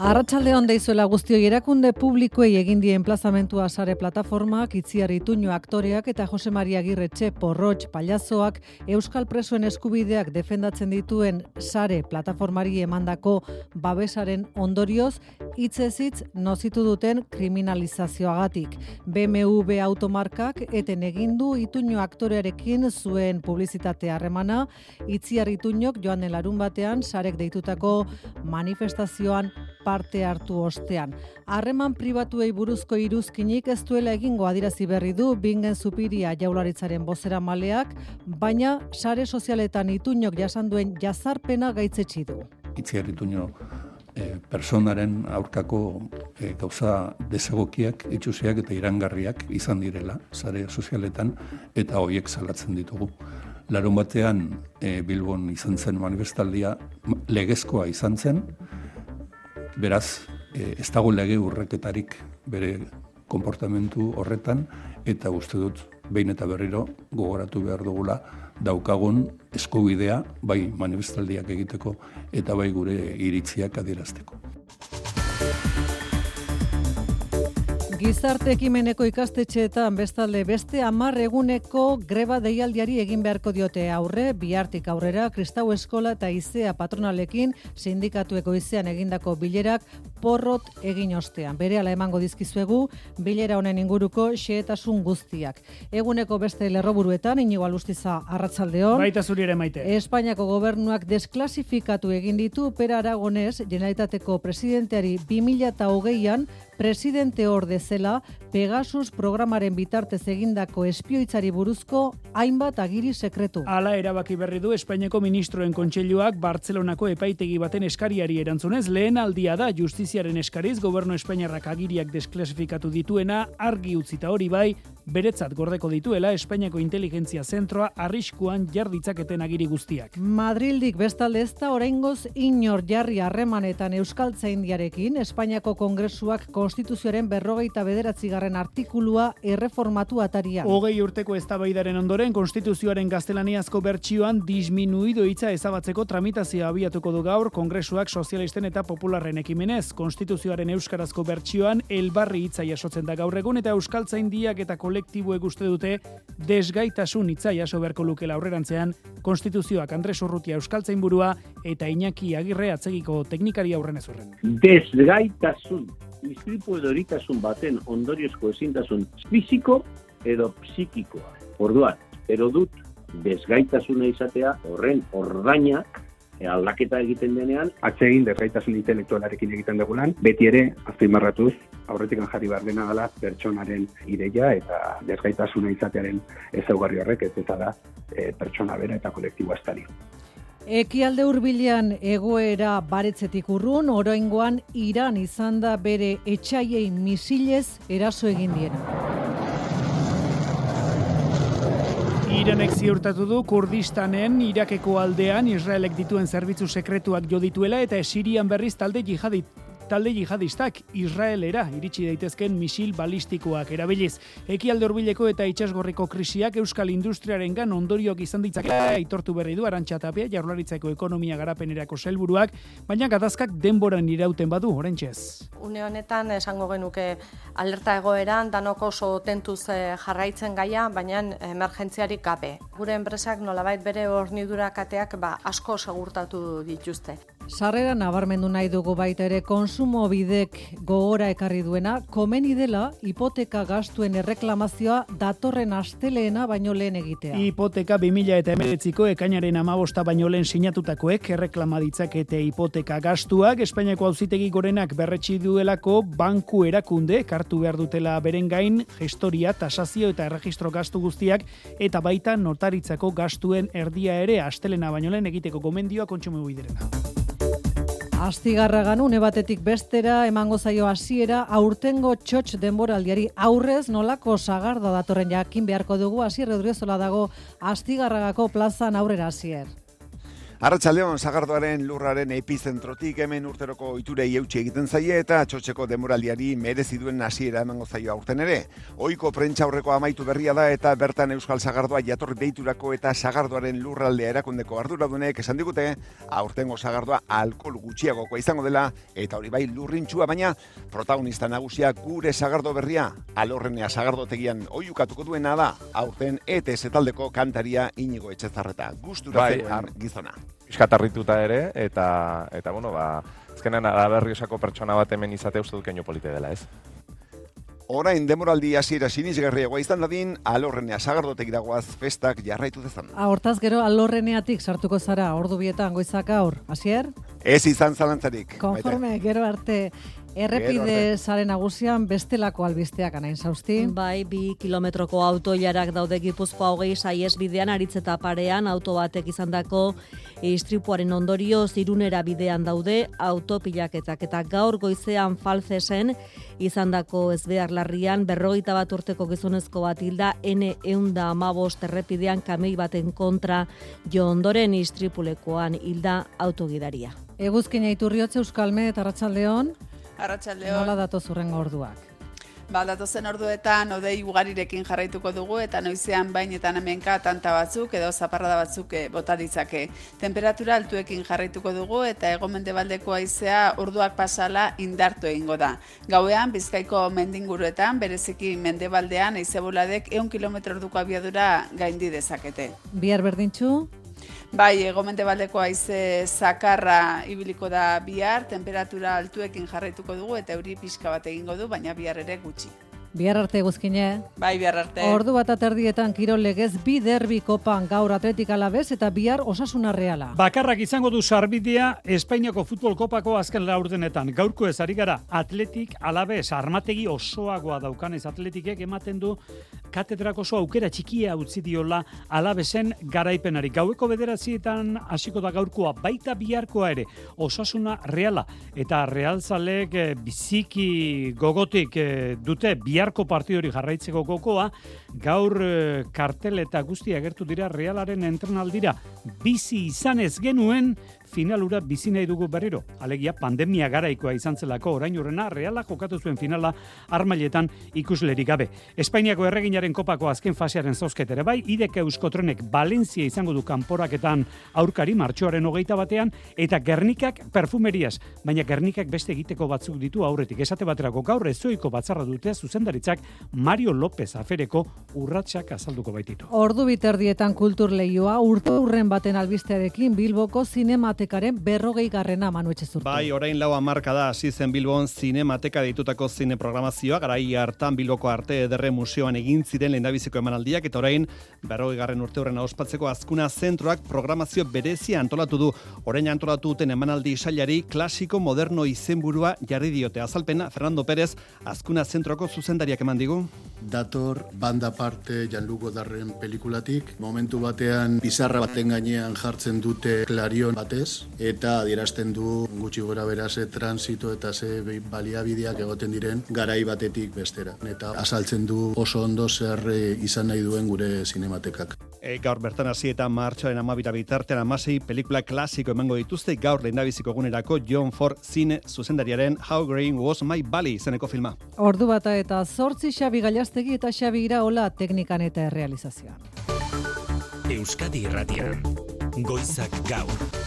Arratsalde on deizuela guztioi erakunde publikoei egin die enplazamentua sare plataformak, Itziar Ituño aktoreak eta Jose Maria Agirretxe Porrotx Palazoak Euskal Presoen eskubideak defendatzen dituen sare plataformari emandako babesaren ondorioz hitzez hitz nozitu duten kriminalizazioagatik. BMW automarkak eten egin du Ituño aktorearekin zuen publizitate harremana, Itziar Ituñok joan den larun batean sarek deitutako manifestazioan parte hartu ostean. Harreman pribatuei buruzko iruzkinik ez duela egingo adirazi berri du bingen zupiria jaularitzaren bozera maleak, baina sare sozialetan ituñok jasan duen jazarpena gaitzetsi du. Itziar ituño e, personaren aurkako e, gauza desegokiak, itxusiak eta irangarriak izan direla sare sozialetan eta hoiek salatzen ditugu. Larun batean e, Bilbon izan zen manifestaldia legezkoa izan zen, beraz, e, ez dago lege urreketarik bere konportamentu horretan, eta uste dut, behin eta berriro, gogoratu behar dugula, daukagun eskubidea, bai manifestaldiak egiteko, eta bai gure iritziak adierazteko. Gizarte ekimeneko ikastetxeetan bestalde beste hamar eguneko greba deialdiari egin beharko diote aurre, bihartik aurrera Kristau Eskola eta Izea patronalekin sindikatueko izean egindako bilerak porrot egin ostean. Bere ala emango dizkizuegu bilera honen inguruko xeetasun guztiak. Eguneko beste lerroburuetan, inigo alustiza arratsaldeon. Baita zuri ere maite. Espainiako gobernuak desklasifikatu egin ditu Pera Aragonez, Generalitateko presidenteari 2008an presidente orde zela Pegasus programaren bitartez egindako espioitzari buruzko hainbat agiri sekretu. Hala erabaki berri du Espainiako ministroen kontseiluak Bartzelonako epaitegi baten eskariari erantzunez lehen aldia da justiziaren eskariz gobernu espainiarrak agiriak desklasifikatu dituena argi utzita hori bai beretzat gordeko dituela Espainiako inteligentzia zentroa arriskuan jarditzaketen agiri guztiak. Madrildik bestalde ez da oraingoz inor jarri harremanetan Euskaltzaindiarekin Espainiako Kongresuak konstituzioaren berrogeita bederatzi garren artikulua erreformatu ataria. Hogei urteko eztabaidaren ondoren konstituzioaren gaztelaniazko bertsioan disminuido hitza ezabatzeko tramitazioa abiatuko du gaur Kongresuak sozialisten eta popularren ekimenez. Konstituzioaren euskarazko bertsioan elbarri hitza jasotzen da gaur egun eta Euskaltzaindiak eta kolektiboek uste dute desgaitasun hitza jaso beharko lukela aurrerantzean konstituzioak Andres Urrutia Euskaltzain burua eta Iñaki Agirre atzegiko teknikari aurren ezurren. Desgaitasun, istripu edo eritasun baten ondoriozko ezintasun fiziko edo psikikoa. Orduan, pero dut desgaitasuna izatea horren ordaina e, aldaketa egiten denean atsegin desgaitasun intelektualarekin egiten dugulan, beti ere azpimarratuz aurretik jarri behar dena dela pertsonaren ideia eta desgaitasuna izatearen ezaugarri horrek ez eta da e, pertsona bera eta kolektiboa estari. Ekialde hurbilean egoera baretzetik urrun, oroingoan Iran izan da bere etxaiei misilez eraso egin diena. Iranek ziurtatu du Kurdistanen Irakeko aldean Israelek dituen zerbitzu sekretuak jo dituela eta Sirian berriz talde jihadit talde jihadistak Israelera iritsi daitezken misil balistikoak erabiliz. Ekialde hurbileko eta itsasgorriko krisiak euskal industriarengan ondorioak izan ditzake aitortu berri du Arantxa Tapia Jaurlaritzako ekonomia garapenerako helburuak, baina gatazkak denboran irauten badu oraintzez. Une honetan esango genuke alerta egoeran danoko oso tentuz eh, jarraitzen gaia, baina emergentziarik gabe. Gure enpresak nolabait bere hornidura kateak ba, asko segurtatu dituzte. Sarrera nabarmendu nahi dugu baita ere konsumo bidek gogora ekarri duena, komeni dela hipoteka gastuen erreklamazioa datorren asteleena baino lehen egitea. Hipoteka 2000 eta emeretziko ekainaren amabosta baino lehen sinatutakoek erreklama ditzakete hipoteka gastuak, Espainiako auzitegi gorenak berretsi duelako banku erakunde, kartu behar dutela beren gain, gestoria, tasazio eta erregistro gastu guztiak, eta baita notaritzako gastuen erdia ere astelena baino lehen egiteko gomendioa kontsume biderena. Astigarra ganu, batetik bestera, emango zaio hasiera aurtengo txotx denboraldiari aurrez nolako sagarda datorren jakin beharko dugu, hasier Rodriguezola dago Astigarragako plazan aurrera hasier. Arratxaldeon, Zagardoaren lurraren epizentrotik hemen urteroko iturei eutxe egiten zaie eta txotxeko demoraldiari merezi duen hasiera emango zaio aurten ere. Oiko prentza aurreko amaitu berria da eta bertan Euskal Zagardoa jatorri deiturako eta Zagardoaren lurraldea erakundeko arduradunek esan digute, aurtengo Zagardoa alkohol gutxiagokoa izango dela eta hori bai lurrintxua baina protagonista nagusia gure Zagardo berria alorrenea Zagardotegian oiukatuko duena da aurten ETS taldeko kantaria inigo etxezarreta. Gustura bai, gizona iskatarrituta ere, eta, eta bueno, ba, ezkenen araberri osako pertsona bat hemen izate uste dut keino polite dela, ez? Orain demoraldi hasiera sinisgarriagoa izan dadin, alorrenea sagardotek dagoaz festak jarraitu dezan. Ah, hortaz gero alorreneatik sartuko zara, ordu bietan goizak aur, hasier? Ez izan zalantzarik. Konforme, gero arte, Errepide zaren nagusian bestelako albisteak anain zauzti. Bai, bi kilometroko autoiarak daude gipuzkoa hogei saiez bidean aritzeta parean auto batek izandako istripuaren ondorio zirunera bidean daude autopilaketak eta gaur goizean falzesen izandako ezbehar larrian berrogeita bat urteko gizonezko bat hilda N eunda amabost errepidean kamei baten kontra jo ondoren istripulekoan hilda autogidaria. Eguzkina iturriotze Euskalme eta Arratsaldeon. Arratxaldeon. Nola datoz urrengo orduak? Ba, datozen orduetan odei ugarirekin jarraituko dugu eta noizean bainetan hemenka tanta batzuk edo zaparrada batzuk eh, bota ditzake. Temperatura altuekin jarraituko dugu eta egomende baldeko aizea orduak pasala indartu egingo da. Gauean, bizkaiko mendinguruetan, bereziki mendebaldean, aizebuladek eun kilometro orduko abiadura gaindi dezakete. Bihar berdintxu? Bai, egomente baldeko aize zakarra ibiliko da bihar, temperatura altuekin jarraituko dugu eta euri pixka bat egingo du, baina bihar ere gutxi. Bihar arte guzkine. Bai, bihar arte. Ordu bat aterdietan kiro legez bi derbi kopan gaur atletik alabez eta bihar osasuna reala. Bakarrak izango du sarbidea Espainiako futbol kopako azken laurdenetan. Gaurko ez ari gara atletik alabez armategi osoagoa daukanez atletikek ematen du katedrak oso aukera txikia utzi diola alabezen garaipenari. Gaueko bederatzietan hasiko da gaurkoa baita biharkoa ere osasuna reala eta realzalek eh, biziki gogotik eh, dute bihar biharko partidori jarraitzeko gokoa, gaur e, kartel eta guztia agertu dira realaren entrenaldira. Bizi izan ez genuen finalura bizi nahi dugu berriro. Alegia pandemia garaikoa izan zelako orain urrena reala jokatu zuen finala armailetan ikuslerik gabe. Espainiako erreginaren kopako azken fasearen zauzket ere bai, ideke euskotrenek Valentzia izango du kanporaketan aurkari martxoaren hogeita batean, eta Gernikak perfumeriaz, baina Gernikak beste egiteko batzuk ditu aurretik. Esate baterako gaur ezoiko batzarra dute zuzendaritzak Mario López afereko urratsak azalduko baititu. Ordu biterdietan kultur lehioa urte urren baten albistearekin Bilboko zinema Zinematekaren berrogei garrena manu zurtu. Bai, orain lau amarka da hasi zen Bilbon Zinemateka ditutako zine programazioa, garai hartan Bilboko Arte Ederre Museoan egin ziren lehendabiziko emanaldiak, eta orain berrogei garren urte horren ospatzeko azkuna zentroak programazio berezia antolatu du. Orain antolatu duten emanaldi sailari klasiko moderno izenburua jarri diote. Azalpena, Fernando Pérez, azkuna zentroko zuzendariak eman digu. Dator banda parte Janlugo Darren pelikulatik, momentu batean bizarra baten gainean jartzen dute klarion batez, eta adierazten du gutxi gora berase transito eta ze baliabideak egoten diren garai batetik bestera. Eta azaltzen du oso ondo zer eh, izan nahi duen gure sinematekak. E, gaur bertan hasi eta martxoaren amabira bitartean amasei pelikula klasiko emango dituzte gaur lehendabiziko egunerako John Ford zine zuzendariaren How Green Was My Valley zeneko filma. Ordu bata eta zortzi xabi gailastegi eta xabi iraola teknikan eta errealizazioan. Euskadi Irratian, Goizak Gaur.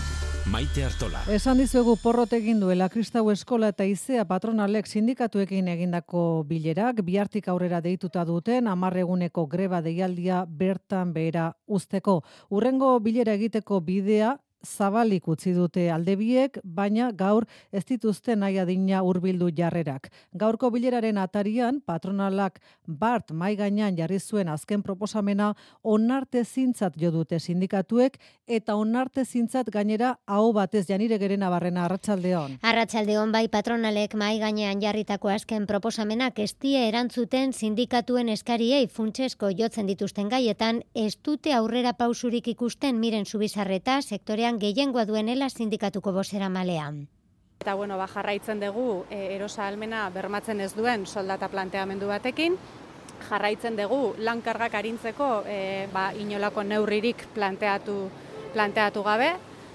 Maite Artola. Esan dizuegu porrot egin duela Kristau Eskola eta Izea patronalek sindikatuekin egindako bilerak, bihartik aurrera deituta duten, amarreguneko greba deialdia bertan behera usteko. Urrengo bilera egiteko bidea, zabalik utzi dute aldebiek, baina gaur ez dituzte nahi adina hurbildu jarrerak. Gaurko bileraren atarian, patronalak bart mai gainean jarri zuen azken proposamena onarte zintzat jo dute sindikatuek eta onarte zintzat gainera hau batez janire gerena barrena arratsaldeon. Arratsaldeon bai patronalek mai gainean jarritako azken proposamenak estie erantzuten sindikatuen eskariei funtsesko jotzen dituzten gaietan ez dute aurrera pausurik ikusten miren subizarreta sektorean gehiengoa duenela sindikatuko bosera malean. Eta bueno, ba, jarraitzen dugu e, erosa almena bermatzen ez duen soldata planteamendu batekin, jarraitzen dugu lankargak arintzeko e, ba, inolako neurririk planteatu, planteatu gabe,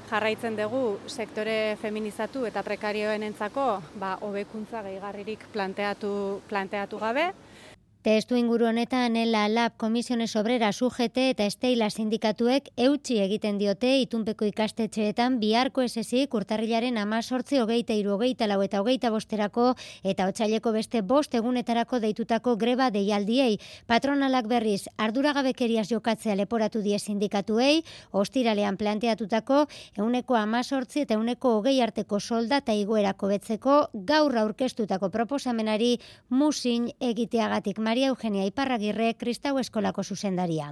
jarraitzen dugu sektore feminizatu eta prekarioen entzako ba, hobekuntza gehigarririk planteatu, planteatu gabe. Testu inguru honetan Ela Lab Komisiones Obrera UGT eta Esteila sindikatuek eutxi egiten diote itunpeko ikastetxeetan biharko sortzi hogeita iru hogeita lau eta hogeita bosterako eta otxaileko beste bost egunetarako deitutako greba deialdiei. Patronalak berriz arduragabekeriaz jokatzea leporatu die sindikatuei, ostiralean planteatutako euneko ama sortzi eta euneko hogei arteko soldata iguerako betzeko gaur aurkeztutako proposamenari musin egiteagatik Maria Eugenia Iparragirre Kristau Eskolako zuzendaria.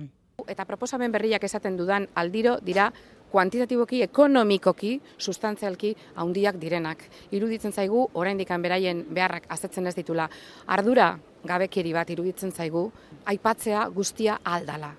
Eta proposamen berriak esaten dudan aldiro dira kuantitatiboki, ekonomikoki, sustantzialki haundiak direnak. Iruditzen zaigu, oraindik beraien beharrak azetzen ez ditula. Ardura gabekeri bat iruditzen zaigu, aipatzea guztia aldala.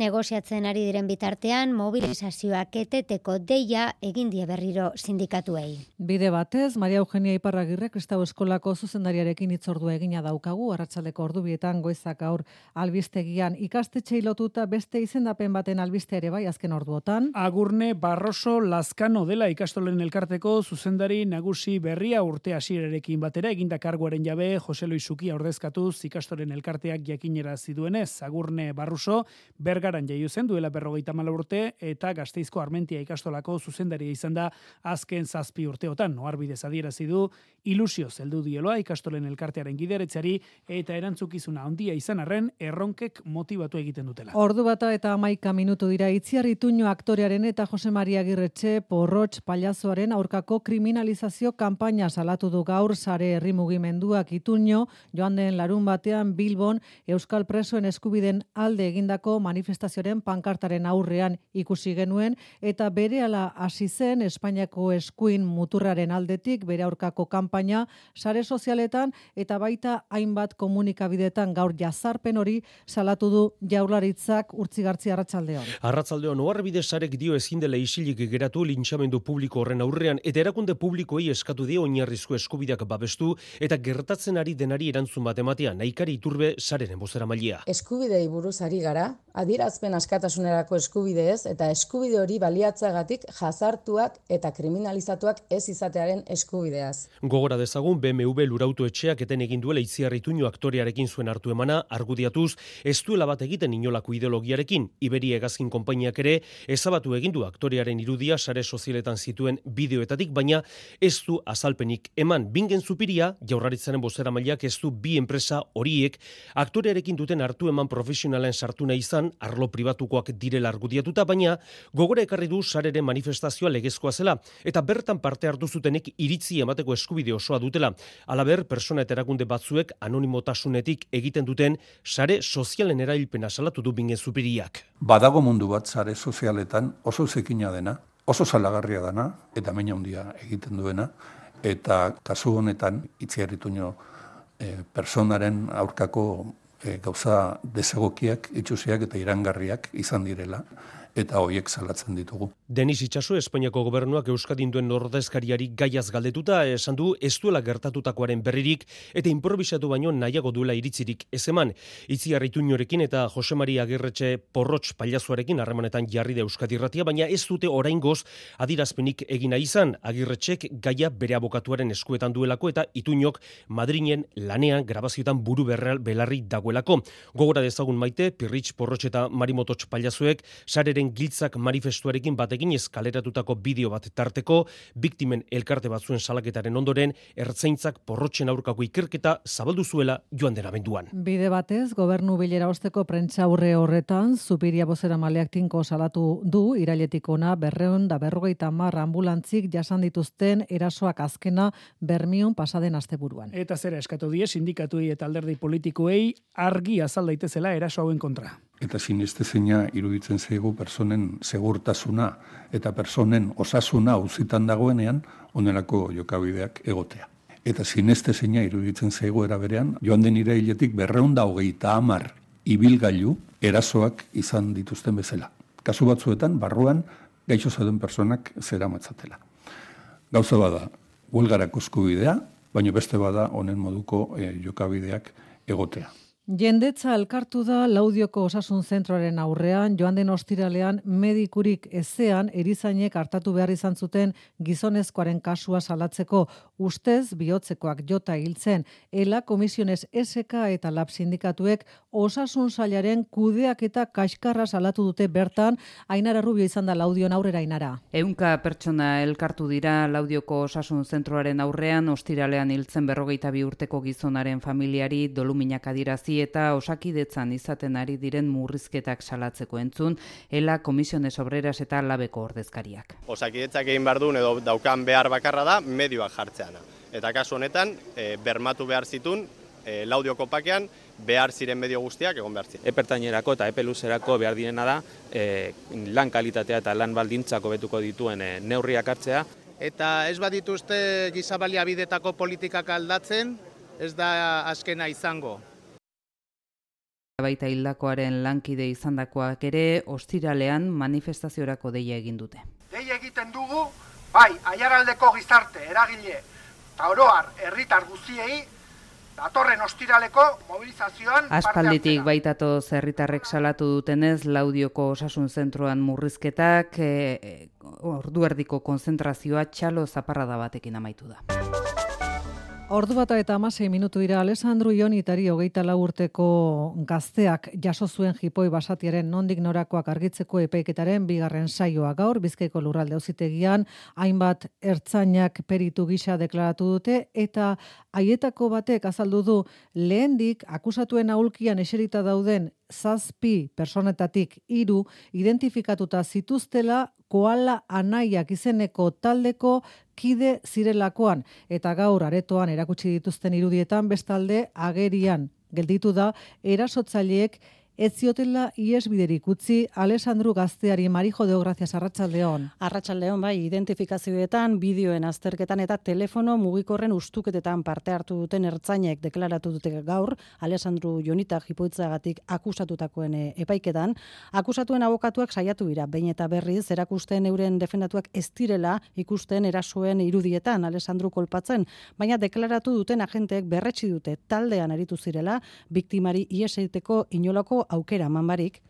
Negoziatzen ari diren bitartean, mobilizazioak eteteko deia egin die berriro sindikatuei. Bide batez, Maria Eugenia Iparragirre, Kristau Eskolako zuzendariarekin itzordua egina daukagu, arratsaldeko ordubietan goizak aur albistegian ikastetxe lotuta beste izendapen baten albiste ere bai azken orduotan. Agurne Barroso Lazkano dela ikastolen elkarteko zuzendari nagusi berria urte hasierarekin batera eginda karguaren jabe Jose Luisuki ordezkatuz ikastolen elkarteak jakinera ziduenez. Agurne Barroso berga Bergaran jaio zen duela berrogeita mala urte eta gazteizko armentia ikastolako zuzendaria izan da azken zazpi urteotan. Noarbidez adierazi du ilusio zeldu dieloa ikastolen elkartearen gideretzari eta erantzukizuna handia izan arren erronkek motibatu egiten dutela. Ordu bata eta amaika minutu dira itziarri tuño aktorearen eta Jose Maria Girretxe porrotx palazoaren aurkako kriminalizazio kanpaina salatu du gaur sare herri mugimenduak ituño joan den larun batean Bilbon Euskal Presoen eskubiden alde egindako manifestazio manifestazioaren pankartaren aurrean ikusi genuen eta berehala hasi zen Espainiako eskuin muturraren aldetik bere aurkako kanpaina sare sozialetan eta baita hainbat komunikabidetan gaur jazarpen hori salatu du Jaurlaritzak urtzigartzi arratsaldean. Arratsaldean oharbide sarek dio ezin dela isilik geratu lintsamendu publiko horren aurrean eta erakunde publikoei eskatu dio oinarrizko eskubideak babestu eta gertatzen ari denari erantzun bat ematea naikari iturbe sarenen bozeramailea. Eskubidei buruz ari gara, adira adierazpen askatasunerako eskubideez eta eskubide hori baliatzagatik jazartuak eta kriminalizatuak ez izatearen eskubideaz. Gogora dezagun BMW lurautu etxeak eten egin duela itziarrituño aktorearekin zuen hartu emana argudiatuz ez duela bat egiten inolako ideologiarekin. Iberia egazkin konpainiak ere ezabatu egin du aktorearen irudia sare sozialetan zituen bideoetatik baina ez du azalpenik eman bingen zupiria jaurraritzaren bozera mailak ez du bi enpresa horiek aktorearekin duten hartu eman profesionalen sartu nahi izan arlo pribatukoak direla argudiatuta, baina gogore ekarri du sarere manifestazioa legezkoa zela, eta bertan parte hartu zutenek iritzi emateko eskubide osoa dutela. Alaber, persona eta erakunde batzuek anonimotasunetik egiten duten sare sozialen erailpena salatu du bingen zupiriak. Badago mundu bat sare sozialetan oso zekina dena, oso salagarria dena, eta meina handia egiten duena, eta kasu honetan itziaritu nio e, personaren aurkako e, gauza desegokiak, itxusiak eta irangarriak izan direla eta hoiek salatzen ditugu. Denis Itxaso, Espainiako gobernuak Euskadin duen nordezkariari gaiaz galdetuta, esan du ez duela gertatutakoaren berririk eta improvisatu baino nahiago duela iritzirik ez eman. Itzi harrituñorekin eta Jose Maria Agirretxe porrotx paliazuarekin harremanetan jarri da Euskadi irratia, baina ez dute orain goz adirazpenik egina izan. Agirretxek gaia bere abokatuaren eskuetan duelako eta ituñok Madrinen lanean grabazioetan buru berreal belarri dagoelako. Gogora dezagun maite, Pirritx porrotx eta Marimototx paliazuek sareren giltzak manifestuarekin batekin eskaleratutako bideo bat tarteko, biktimen elkarte batzuen salaketaren ondoren, ertzaintzak porrotxen aurkako ikerketa zabaldu zuela joan dena benduan. Bide batez, gobernu bilera osteko prentsa aurre horretan, Zupiria bozera maleak tinko salatu du, irailetik ona, berreun da berrogeita marra ambulantzik jasan dituzten erasoak azkena bermion pasaden asteburuan. Eta zera eskatu die sindikatuei eta alderdi politikoei argi azal daitezela eraso hauen kontra eta sinestezina iruditzen zaigu personen segurtasuna eta personen osasuna uzitan dagoenean onelako jokabideak egotea. Eta sinestezina iruditzen zaigu eraberean, joan den irailetik berreunda hogeita amar ibilgailu erasoak izan dituzten bezala. Kasu batzuetan, barruan, gaixo zauden personak zera matzatela. Gauza bada, huelgarako eskubidea, baina beste bada honen moduko e, jokabideak egotea. Jendetza elkartu da Laudioko Osasun Zentroaren aurrean, joan den ostiralean medikurik ezean erizainek hartatu behar izan zuten gizonezkoaren kasua salatzeko ustez bihotzekoak jota hiltzen. Ela komisiones SK eta Lab sindikatuek Osasun Sailaren kudeak eta kaskarra salatu dute bertan, Ainara Rubio izan da Laudion aurrera Ainara. Eunka pertsona elkartu dira Laudioko Osasun Zentroaren aurrean ostiralean hiltzen berrogeita bi urteko gizonaren familiari doluminak adirazi eta osakidetzan izaten ari diren murrizketak salatzeko entzun, ela komisiones obreras eta labeko ordezkariak. Osakidetzak egin behar duen edo daukan behar bakarra da medioak jartzeana. Eta kasu honetan, e, bermatu behar zitun, e, laudio kopakean, behar ziren medio guztiak egon behar ziren. Epertainerako eta epeluzerako behar direna da, e, lan kalitatea eta lan baldintzako betuko dituen e, neurriak hartzea. Eta ez badituzte gizabalia bidetako politikak aldatzen, ez da azkena izango baita hildakoaren lankide izandakoak ere ostiralean manifestaziorako deia egin dute. Deia egiten dugu, bai, aiaraldeko gizarte, eragile, eta oroar, herritar guztiei, datorren ostiraleko mobilizazioan Aspalditik baitato zerritarrek salatu dutenez Laudioko Osasun Zentroan murrizketak e, e, ordu erdiko konzentrazioa txalo zaparrada batekin amaitu da. Ordu bata eta amasei minutu dira Alessandro Ionitari hogeita urteko gazteak jaso zuen jipoi basatiaren nondik norakoak argitzeko epeiketaren bigarren saioa. Gaur, bizkaiko lurralde auzitegian hainbat ertzainak peritu gisa deklaratu dute, eta haietako batek azaldu du lehendik akusatuen aulkian eserita dauden zazpi personetatik hiru identifikatuta zituztela koala anaiak izeneko taldeko kide zirelakoan. Eta gaur aretoan erakutsi dituzten irudietan bestalde agerian gelditu da erasotzaileek ez ziotela iesbiderik utzi Alessandro Gazteari Marijo de Gracias Arratsaldeon. Arratsaldeon bai, identifikazioetan, bideoen azterketan eta telefono mugikorren ustuketetan parte hartu duten ertzainek deklaratu dute gaur Alessandro Jonita Jipoitzagatik akusatutakoen eh, epaiketan, akusatuen abokatuak saiatu dira behin eta berriz erakusten euren defendatuak ez direla ikusten erasoen irudietan Alessandro kolpatzen, baina deklaratu duten agenteek berretsi dute taldean aritu zirela biktimari ieseiteko inolako aukera manbarik.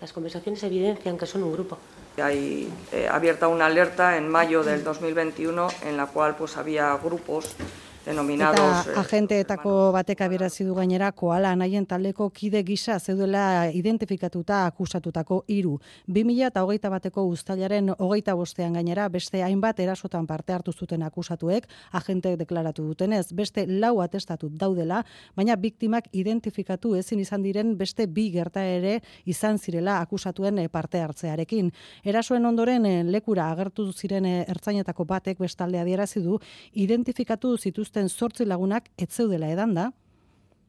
Las conversaciones evidencian que son un grupo. Hay eh, abierta una alerta en mayo del 2021 en la cual pues había grupos denominados... Eta eh, agenteetako batek abierazi du gainera koala anaien taldeko kide gisa zeudela identifikatuta akusatutako hiru. 2000 eta hogeita bateko ustailaren hogeita bostean gainera beste hainbat erasotan parte hartu zuten akusatuek, agente deklaratu dutenez, beste lau atestatu daudela, baina biktimak identifikatu ezin izan diren beste bi gerta ere izan zirela akusatuen eh, parte hartzearekin. Erasoen ondoren eh, lekura agertu ziren ertzainetako batek bestalde adierazi du identifikatu zituzten zituzten zortzi lagunak ez zeudela edan da.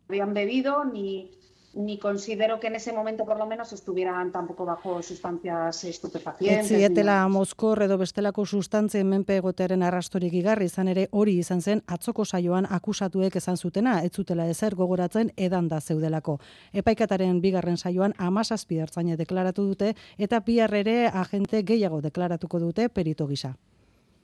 Habían bebido ni ni considero que en ese momento por lo menos estuvieran tampoco bajo sustancias estupefacientes. Etzietela mozkor edo bestelako sustantzien menpe egotearen arrastorik igarri izan ere hori izan zen atzoko saioan akusatuek esan zutena, ez zutela ezer gogoratzen edan da zeudelako. Epaikataren bigarren saioan amazazpi hartzaine deklaratu dute eta biharrere agente gehiago deklaratuko dute perito gisa.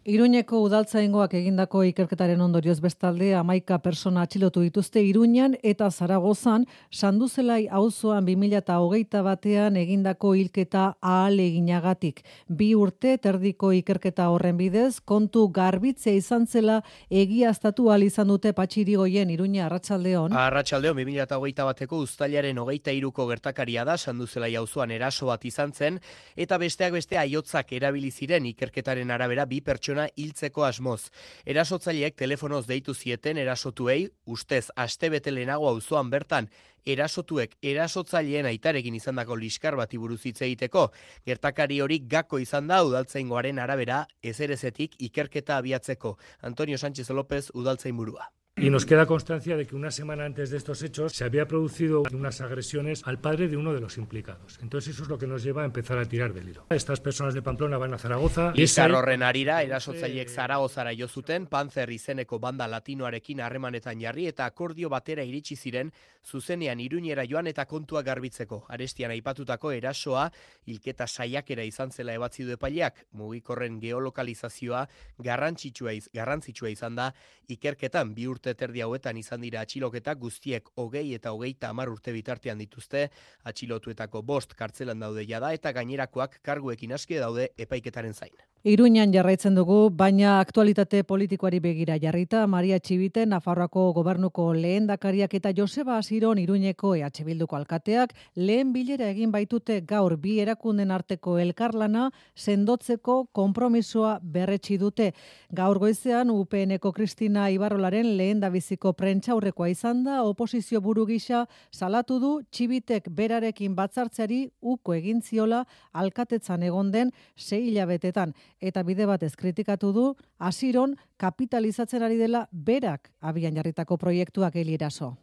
Iruñeko udaltzaingoak egindako ikerketaren ondorioz bestalde amaika persona atxilotu dituzte Iruñan eta Zaragozan sanduzelai auzoan 2008 batean egindako hilketa ahal eginagatik. Bi urte terdiko ikerketa horren bidez, kontu garbitzea izan zela egiaztatu al izan dute patxirigoien Iruña Arratsaldeon. Arratsaldeon 2008 bateko uztailaren hogeita iruko gertakaria da sanduzelai auzoan eraso bat izan zen eta besteak beste aiotzak erabili ziren ikerketaren arabera bi pertsona pertsona hiltzeko asmoz. Erasotzaileek telefonoz deitu zieten erasotuei, ustez aste bete lehenago auzoan bertan, erasotuek erasotzaileen aitarekin izandako liskar bati buruz hitz egiteko. Gertakari hori gako izan da udaltzaingoaren arabera ezerezetik ikerketa abiatzeko. Antonio Sánchez López udaltzainburua. Y nos queda constancia de que una semana antes de estos hechos se había producido unas agresiones al padre de uno de los implicados. Entonces eso es lo que nos lleva a empezar a tirar del hilo. Estas personas de Pamplona van a Zaragoza. Izar horren arira, erasotzaileek Zaragozara jo zuten, Panzer izeneko banda latinoarekin harremanetan jarri eta akordio batera iritsi ziren, zuzenean iruñera joan eta kontua garbitzeko. Arestian aipatutako erasoa, hilketa saiakera izan zela ebatzi du epaileak, mugikorren geolokalizazioa garrantzitsua, iz, garrantzitsua izan da, ikerketan bi urte terdi hauetan izan dira atxiloketak guztiek hogei eta hogeita hamar urte bitartean dituzte, atxilotuetako bost kartzelan daude jada eta gainerakoak karguekin aski daude epaiketaren zain. Iruñan jarraitzen dugu, baina aktualitate politikoari begira jarrita, Maria Txibite, Nafarroako gobernuko lehen dakariak eta Joseba Asiron Iruñeko EH Bilduko alkateak, lehen bilera egin baitute gaur bi erakunden arteko elkarlana, sendotzeko konpromisoa berretsi dute. Gaur goizean, UPNeko Kristina Ibarrolaren lehen dabiziko prentxaurrekoa izan da, oposizio buru gisa salatu du Txibitek berarekin batzartzeari uko egin ziola alkatetzan egon den sei hilabetetan eta bide batez kritikatu du hasiron kapitalizatzen ari dela berak abian jarritako proiektuak elieraso.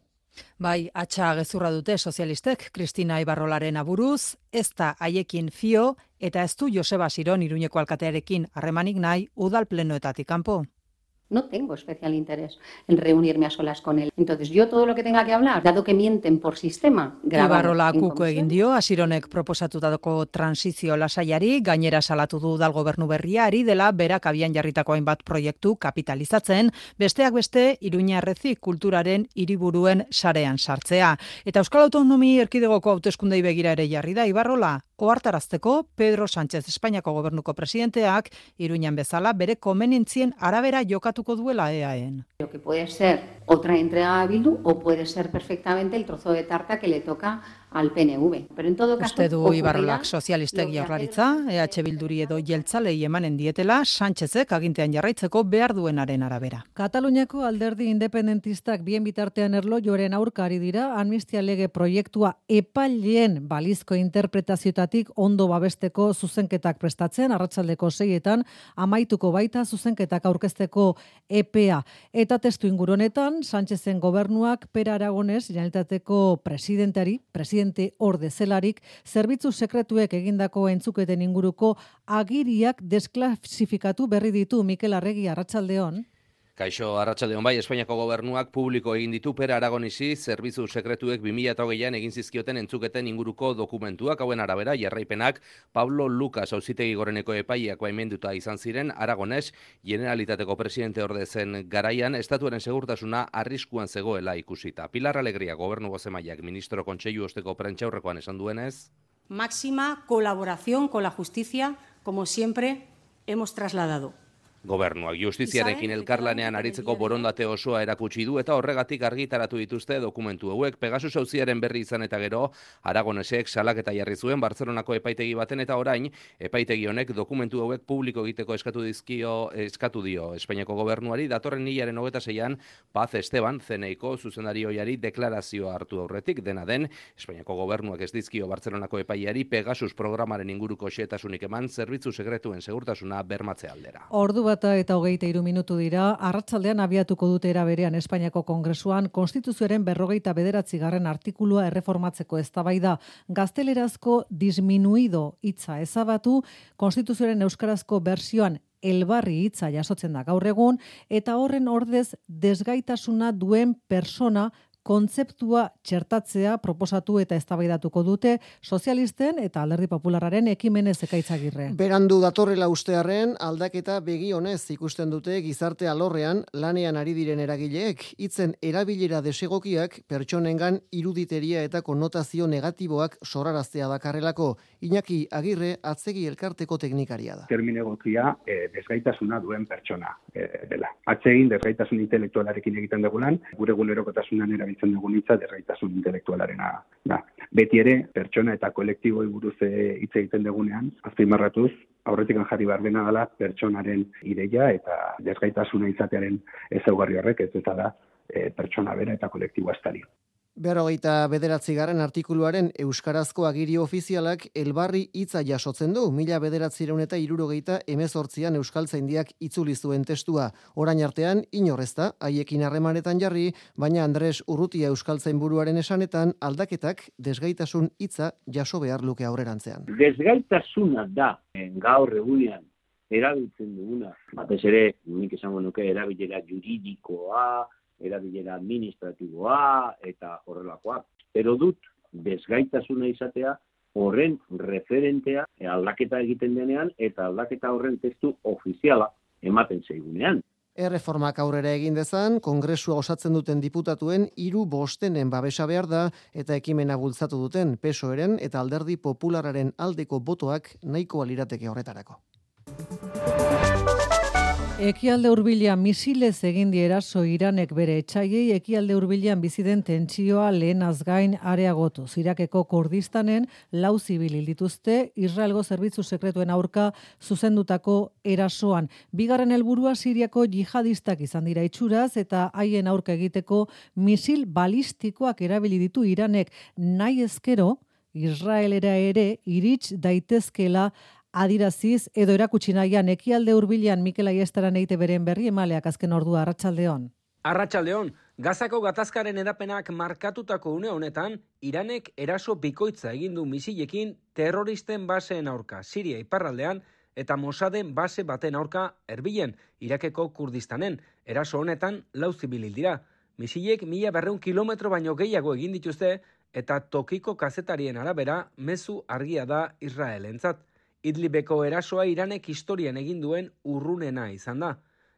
Bai, atxa gezurra dute sozialistek Kristina Ibarrolaren aburuz, ez da haiekin fio eta ez du Joseba Siron iruñeko alkatearekin harremanik nahi udal plenoetatik kanpo no tengo especial interés en reunirme a solas con él. Entonces, yo todo lo que tenga que hablar, dado que mienten por sistema, Ibarrola kuko egin dio, asironek proposatutako transizio lasaiari, gainera salatu du dal gobernu berria, ari dela berak abian jarritako hainbat proiektu kapitalizatzen, besteak beste, iruña errezi kulturaren hiriburuen sarean sartzea. Eta Euskal Autonomi erkidegoko hauteskundei begira ere jarri da, Ibarrola, oartarazteko Pedro Sánchez Espainiako gobernuko presidenteak, iruñan bezala, bere komenintzien arabera jokatu jokatuko duela EAEN. Lo que puede ser otra entrega a Bildu o puede ser perfectamente el trozo de tarta que le toca al PNV. Pero en todo caso, Uste du Ibarrolak sozialistek jaurlaritza, EH Bilduri edo jeltzalei emanen dietela, Sánchezek agintean jarraitzeko behar duenaren arabera. Kataluniako alderdi independentistak bien bitartean erlo joren aurkari dira, amnistia lege proiektua epaileen balizko interpretaziotatik ondo babesteko zuzenketak prestatzen, arratsaldeko seietan, amaituko baita zuzenketak aurkezteko EPA. Eta testu inguronetan, Sánchezen gobernuak pera aragonez, janeltateko presidentari, presidentari presidente orde zelarik, zerbitzu sekretuek egindako entzuketen inguruko agiriak desklasifikatu berri ditu Mikel Arregi Arratsaldeon. Kaixo, arratsalde bai, Espainiako gobernuak publiko egin ditu pera aragonisi, zerbitzu sekretuek 2008an egin zizkioten entzuketen inguruko dokumentuak, hauen arabera, jarraipenak, Pablo Lucas auzitegi goreneko epaiak baimenduta izan ziren, aragones, generalitateko presidente orde zen garaian, estatuaren segurtasuna arriskuan zegoela ikusita. Pilar Alegria, gobernu gozemaiak, ministro kontseilu osteko prentxaurrekoan esan duenez? Máxima colaboración con la justicia, como siempre hemos trasladado. Gobernuak justiziarekin elkarlanean aritzeko borondate osoa erakutsi du eta horregatik argitaratu dituzte dokumentu hauek. Pegasus auziaren berri izan eta gero Aragonesek salaketa jarri zuen Barcelonako epaitegi baten eta orain epaitegi honek dokumentu hauek publiko egiteko eskatu dizkio eskatu dio. Espainiako gobernuari datorren hilaren 26an Paz Esteban zeneiko zuzendarioiari deklarazioa hartu aurretik. Dena den Espainiako gobernuak ez dizkio Barcelonako epaiari Pegasus programaren inguruko xetasunik eman zerbitzu sekretuen segurtasuna bermatze aldera. Ordu bata eta hogeita iru minutu dira, arratsaldean abiatuko dute era berean Espainiako Kongresuan Konstituzioaren berrogeita bederatzi garren artikulua erreformatzeko eztabaida. Gaztelerazko disminuido hitza ezabatu, Konstituzioaren euskarazko bersioan elbarri hitza jasotzen da gaur egun, eta horren ordez desgaitasuna duen persona kontzeptua txertatzea proposatu eta eztabaidatuko dute sozialisten eta alderdi popularraren ekimenez ekaitzagirre. Berandu datorrela ustearren aldaketa begi honez ikusten dute gizarte alorrean lanean ari diren eragileek hitzen erabilera desegokiak pertsonengan iruditeria eta konnotazio negatiboak sorraraztea dakarrelako Iñaki Agirre atzegi elkarteko teknikaria da. Terminegokia e, desgaitasuna duen pertsona e, dela. Atzegin desgaitasun intelektualarekin egiten dugunan, gure gulerokotasunan erabiltzen dugun hitza derraitasun intelektualarena da. Beti ere, pertsona eta kolektiboi buruz eh, hitz egiten dugunean, azpimarratuz, aurretik jarri behar dena dela pertsonaren ideia eta desgaitasuna izatearen ezaugarri horrek ez eta da e, pertsona bera eta kolektiboa estari. Berrogeita bederatzi garen artikuluaren Euskarazko agiri ofizialak elbarri hitza jasotzen du, mila bederatzireun eta irurogeita emezortzian Euskal Zaindiak itzuli zuen testua. Orain artean, inorrezta, haiekin harremanetan jarri, baina Andres Urrutia Euskal buruaren esanetan aldaketak desgaitasun hitza jaso behar luke aurrerantzean. Desgaitasuna da, gaur egunean, erabiltzen duguna. Batez ere, nik esango nuke, erabilera juridikoa, erabilera administratiboa eta horrelakoa. Pero dut desgaitasuna izatea horren referentea aldaketa egiten denean eta aldaketa horren testu ofiziala ematen zaigunean. Erreformak aurrera egin dezan, kongresua osatzen duten diputatuen hiru bostenen babesa behar da eta ekimena bultzatu duten pesoeren eta alderdi populararen aldeko botoak nahiko alirateke horretarako. Ekialde hurbilean misilez egin die eraso Iranek bere etxaiei ekialde hurbilean bizi den tentsioa lehenaz gain areagotu. Irakeko Kurdistanen lau zibil dituzte Israelgo zerbitzu sekretuen aurka zuzendutako erasoan. Bigarren helburua Siriako jihadistak izan dira itxuraz eta haien aurka egiteko misil balistikoak erabili ditu Iranek nahi ezkero Israelera ere irits daitezkela adiraziz edo erakutsi nahian ekialde hurbilean Mikel Aiestaran eite beren berri emaleak azken ordua Arratsaldeon. Arratsaldeon, Gazako gatazkaren edapenak markatutako une honetan, Iranek eraso bikoitza egin du misilekin terroristen baseen aurka Siria iparraldean eta Mossaden base baten aurka Erbilen, Irakeko Kurdistanen. Eraso honetan lau zibil dira. Misilek mila berreun kilometro baino gehiago egin dituzte eta tokiko kazetarien arabera mezu argia da Israelentzat. Idlibeko erasoa Iranek historian egin duen urrunena izan da.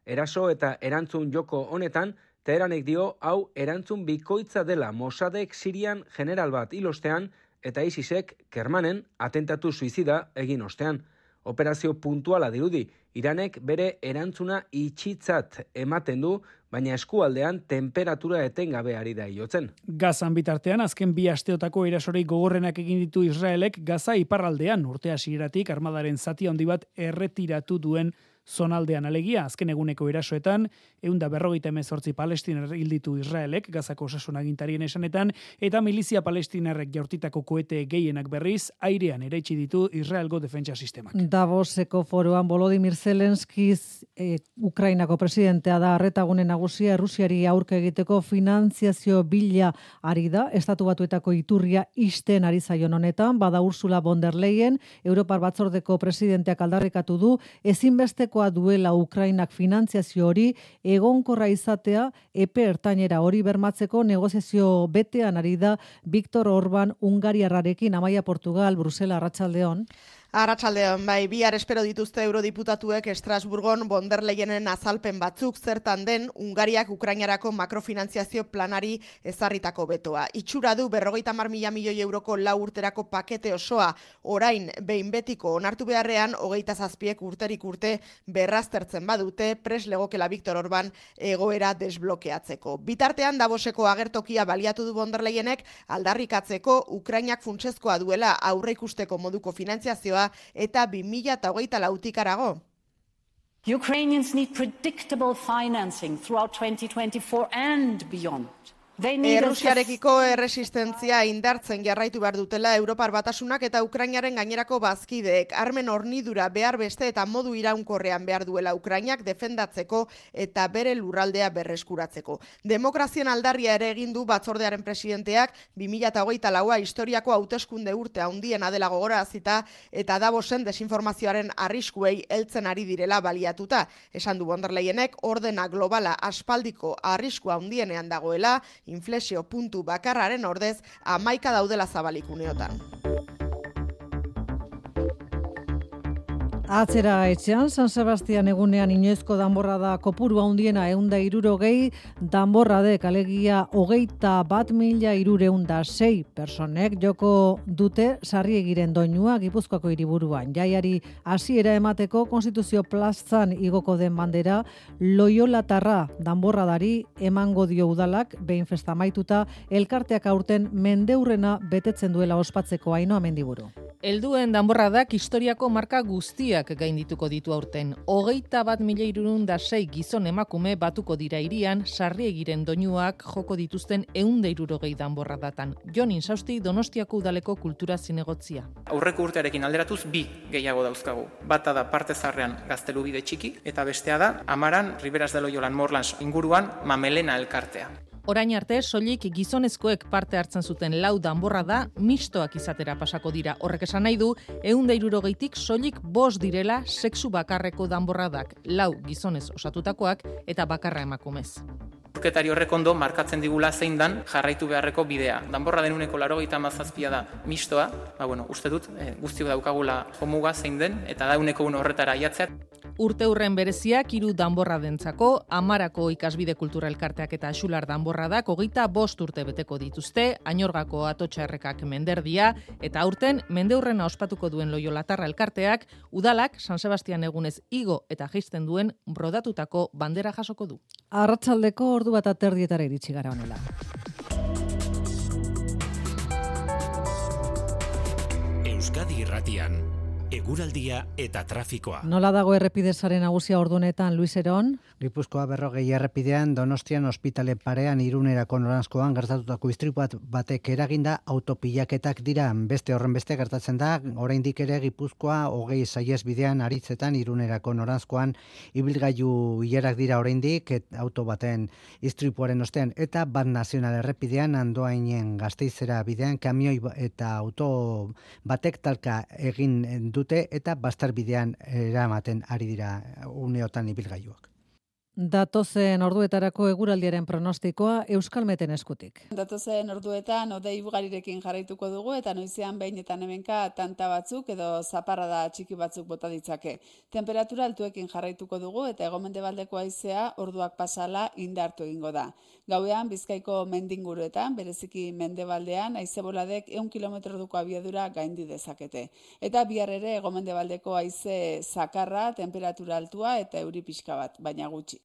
Eraso eta erantzun joko honetan, Teheranek dio hau erantzun bikoitza dela Mossadek Sirian general bat ilostean eta ISISek Kermanen atentatu suizida egin ostean. Operazio puntuala dirudi, Iranek bere erantzuna itxitzat ematen du, baina eskualdean temperatura etengabe ari da iotzen. Gazan bitartean, azken bi asteotako erasorei gogorrenak egin ditu Israelek, Gaza iparraldean urtea sigiratik armadaren zati handi bat erretiratu duen zonaldean alegia, azken eguneko erasoetan, eunda berrogeita emezortzi palestinar hilditu Israelek, gazako osasun agintarien esanetan, eta milizia palestinarrek jaurtitako koete gehienak berriz, airean eraitsi ditu Israelgo defentsa sistemak. Davoseko foroan Volodymyr Zelenskiz, e, Ukrainako presidentea da, arretagune nagusia, Rusiari aurke egiteko finanziazio bila ari da, estatu batuetako iturria isten ari zaion honetan, bada Ursula von der Leyen, Europar batzordeko presidenteak aldarrikatu du, ezinbestekoa duela Ukrainak finanziazio hori egonkorra izatea epe ertainera hori bermatzeko negoziazio betean ari da Viktor Orban Ungariarrarekin Amaia Portugal Brusela Arratsaldeon. Arratsaldean bai bihar espero dituzte eurodiputatuek Estrasburgon bonderleienen azalpen batzuk zertan den Ungariak Ukrainarako makrofinantziazio planari ezarritako betoa. Itxura du berrogeita mar mila milioi euroko lau urterako pakete osoa orain behin betiko onartu beharrean hogeita zazpiek urterik urte berraztertzen badute pres legokela Viktor Orban egoera desblokeatzeko. Bitartean Davoseko agertokia baliatu du bonderleienek aldarrikatzeko Ukrainak funtsezkoa duela aurreikusteko moduko finantziazioa eta 2008 lautik arago. Ukrainians need predictable financing throughout 2024 and beyond. Errusiarekiko erresistentzia indartzen jarraitu behar dutela Europar batasunak eta Ukrainaren gainerako bazkideek. Armen hornidura behar beste eta modu iraunkorrean behar duela Ukrainak defendatzeko eta bere lurraldea berreskuratzeko. Demokrazien aldarria ere egin du batzordearen presidenteak 2008 laua historiako hauteskunde urte handien adela gogora azita eta dabosen desinformazioaren arriskuei heltzen ari direla baliatuta. Esan du bonderleienek ordena globala aspaldiko arriskua handienean dagoela, inflexio puntu bakarraren ordez amaika daudela zabalikuneotan. Atzera etxean, San Sebastian egunean inoizko danborra da kopuru handiena eunda iruro gehi, danborra de kalegia hogeita bat mila irureunda sei personek joko dute sarri egiren doinua gipuzkoako hiriburuan. Jaiari hasiera emateko konstituzio plazan igoko den bandera, loiola tarra danborra dari emango dio udalak, behin festa maituta, elkarteak aurten mendeurrena betetzen duela ospatzeko haino amendiburu. Elduen danborradak historiako marka guztiak gaindituko ditu aurten. Hogeita bat mila irurun da sei gizon emakume batuko dira irian, sarri egiren doinuak joko dituzten eunde irurogei danborradatan. Jon Insausti Donostiako udaleko kultura zinegotzia. Aurreko urtearekin alderatuz bi gehiago dauzkagu. Bata da parte zarrean gaztelu bide txiki, eta bestea da, amaran, Riberas de Loyolan Morlans inguruan, mamelena elkartea. Orain arte, soilik gizonezkoek parte hartzen zuten lau danborra da, mistoak izatera pasako dira. Horrek esan nahi du, eun da geitik soilik bos direla sexu bakarreko danborradak, lau gizonez osatutakoak eta bakarra emakumez. Urketari horrek ondo markatzen digula zein dan jarraitu beharreko bidea. Danborra denuneko laro gaita mazazpia da mistoa, ba bueno, uste dut, e, guztiok daukagula homuga zein den, eta dauneko un horretara aiatzea. Urte hurren bereziak hiru danborra dentzako, amarako ikasbide kultura elkarteak eta xular danborradak hogeita bost urte beteko dituzte, ainorgako atotxarrekak menderdia, eta aurten mendeurrena ospatuko duen loiolatarra elkarteak, udalak San Sebastian egunez igo eta geisten duen brodatutako bandera jasoko du. Arratsaldeko ordu bat aterdietara iritsi gara honela. Euskadi Irratian eguraldia eta trafikoa. Nola dago errepidezaren nagusia ordunetan, Luis Eron? Gipuzkoa berrogei errepidean, Donostian ospitale parean irunerako noranzkoan gertatutako istripu bat batek eraginda autopilaketak dira. Beste horren beste gertatzen da, oraindik ere Gipuzkoa hogei saiez bidean aritzetan irunerako noranzkoan ibilgailu hilerak dira oraindik et, auto baten istripuaren ostean eta bat nazional errepidean andoainen gazteizera bidean kamioi eta auto batek talka egin du dute eta bastarbidean eramaten ari dira uneotan ibilgailuak. Datozen orduetarako eguraldiaren pronostikoa Euskalmeten eskutik. Datozen orduetan odei ugarirekin jarraituko dugu eta noizean behin eta hemenka tanta batzuk edo zaparra da txiki batzuk bota ditzake. Temperatura altuekin jarraituko dugu eta egomendebaldeko haizea orduak pasala indartu egingo da. Gauean Bizkaiko mendinguruetan, bereziki mendebaldean, haize boladek 100 km duko abiadura gaindi dezakete. Eta bihar ere egomendebaldeko haize zakarra, temperatura altua eta euri pixka bat, baina gutxi.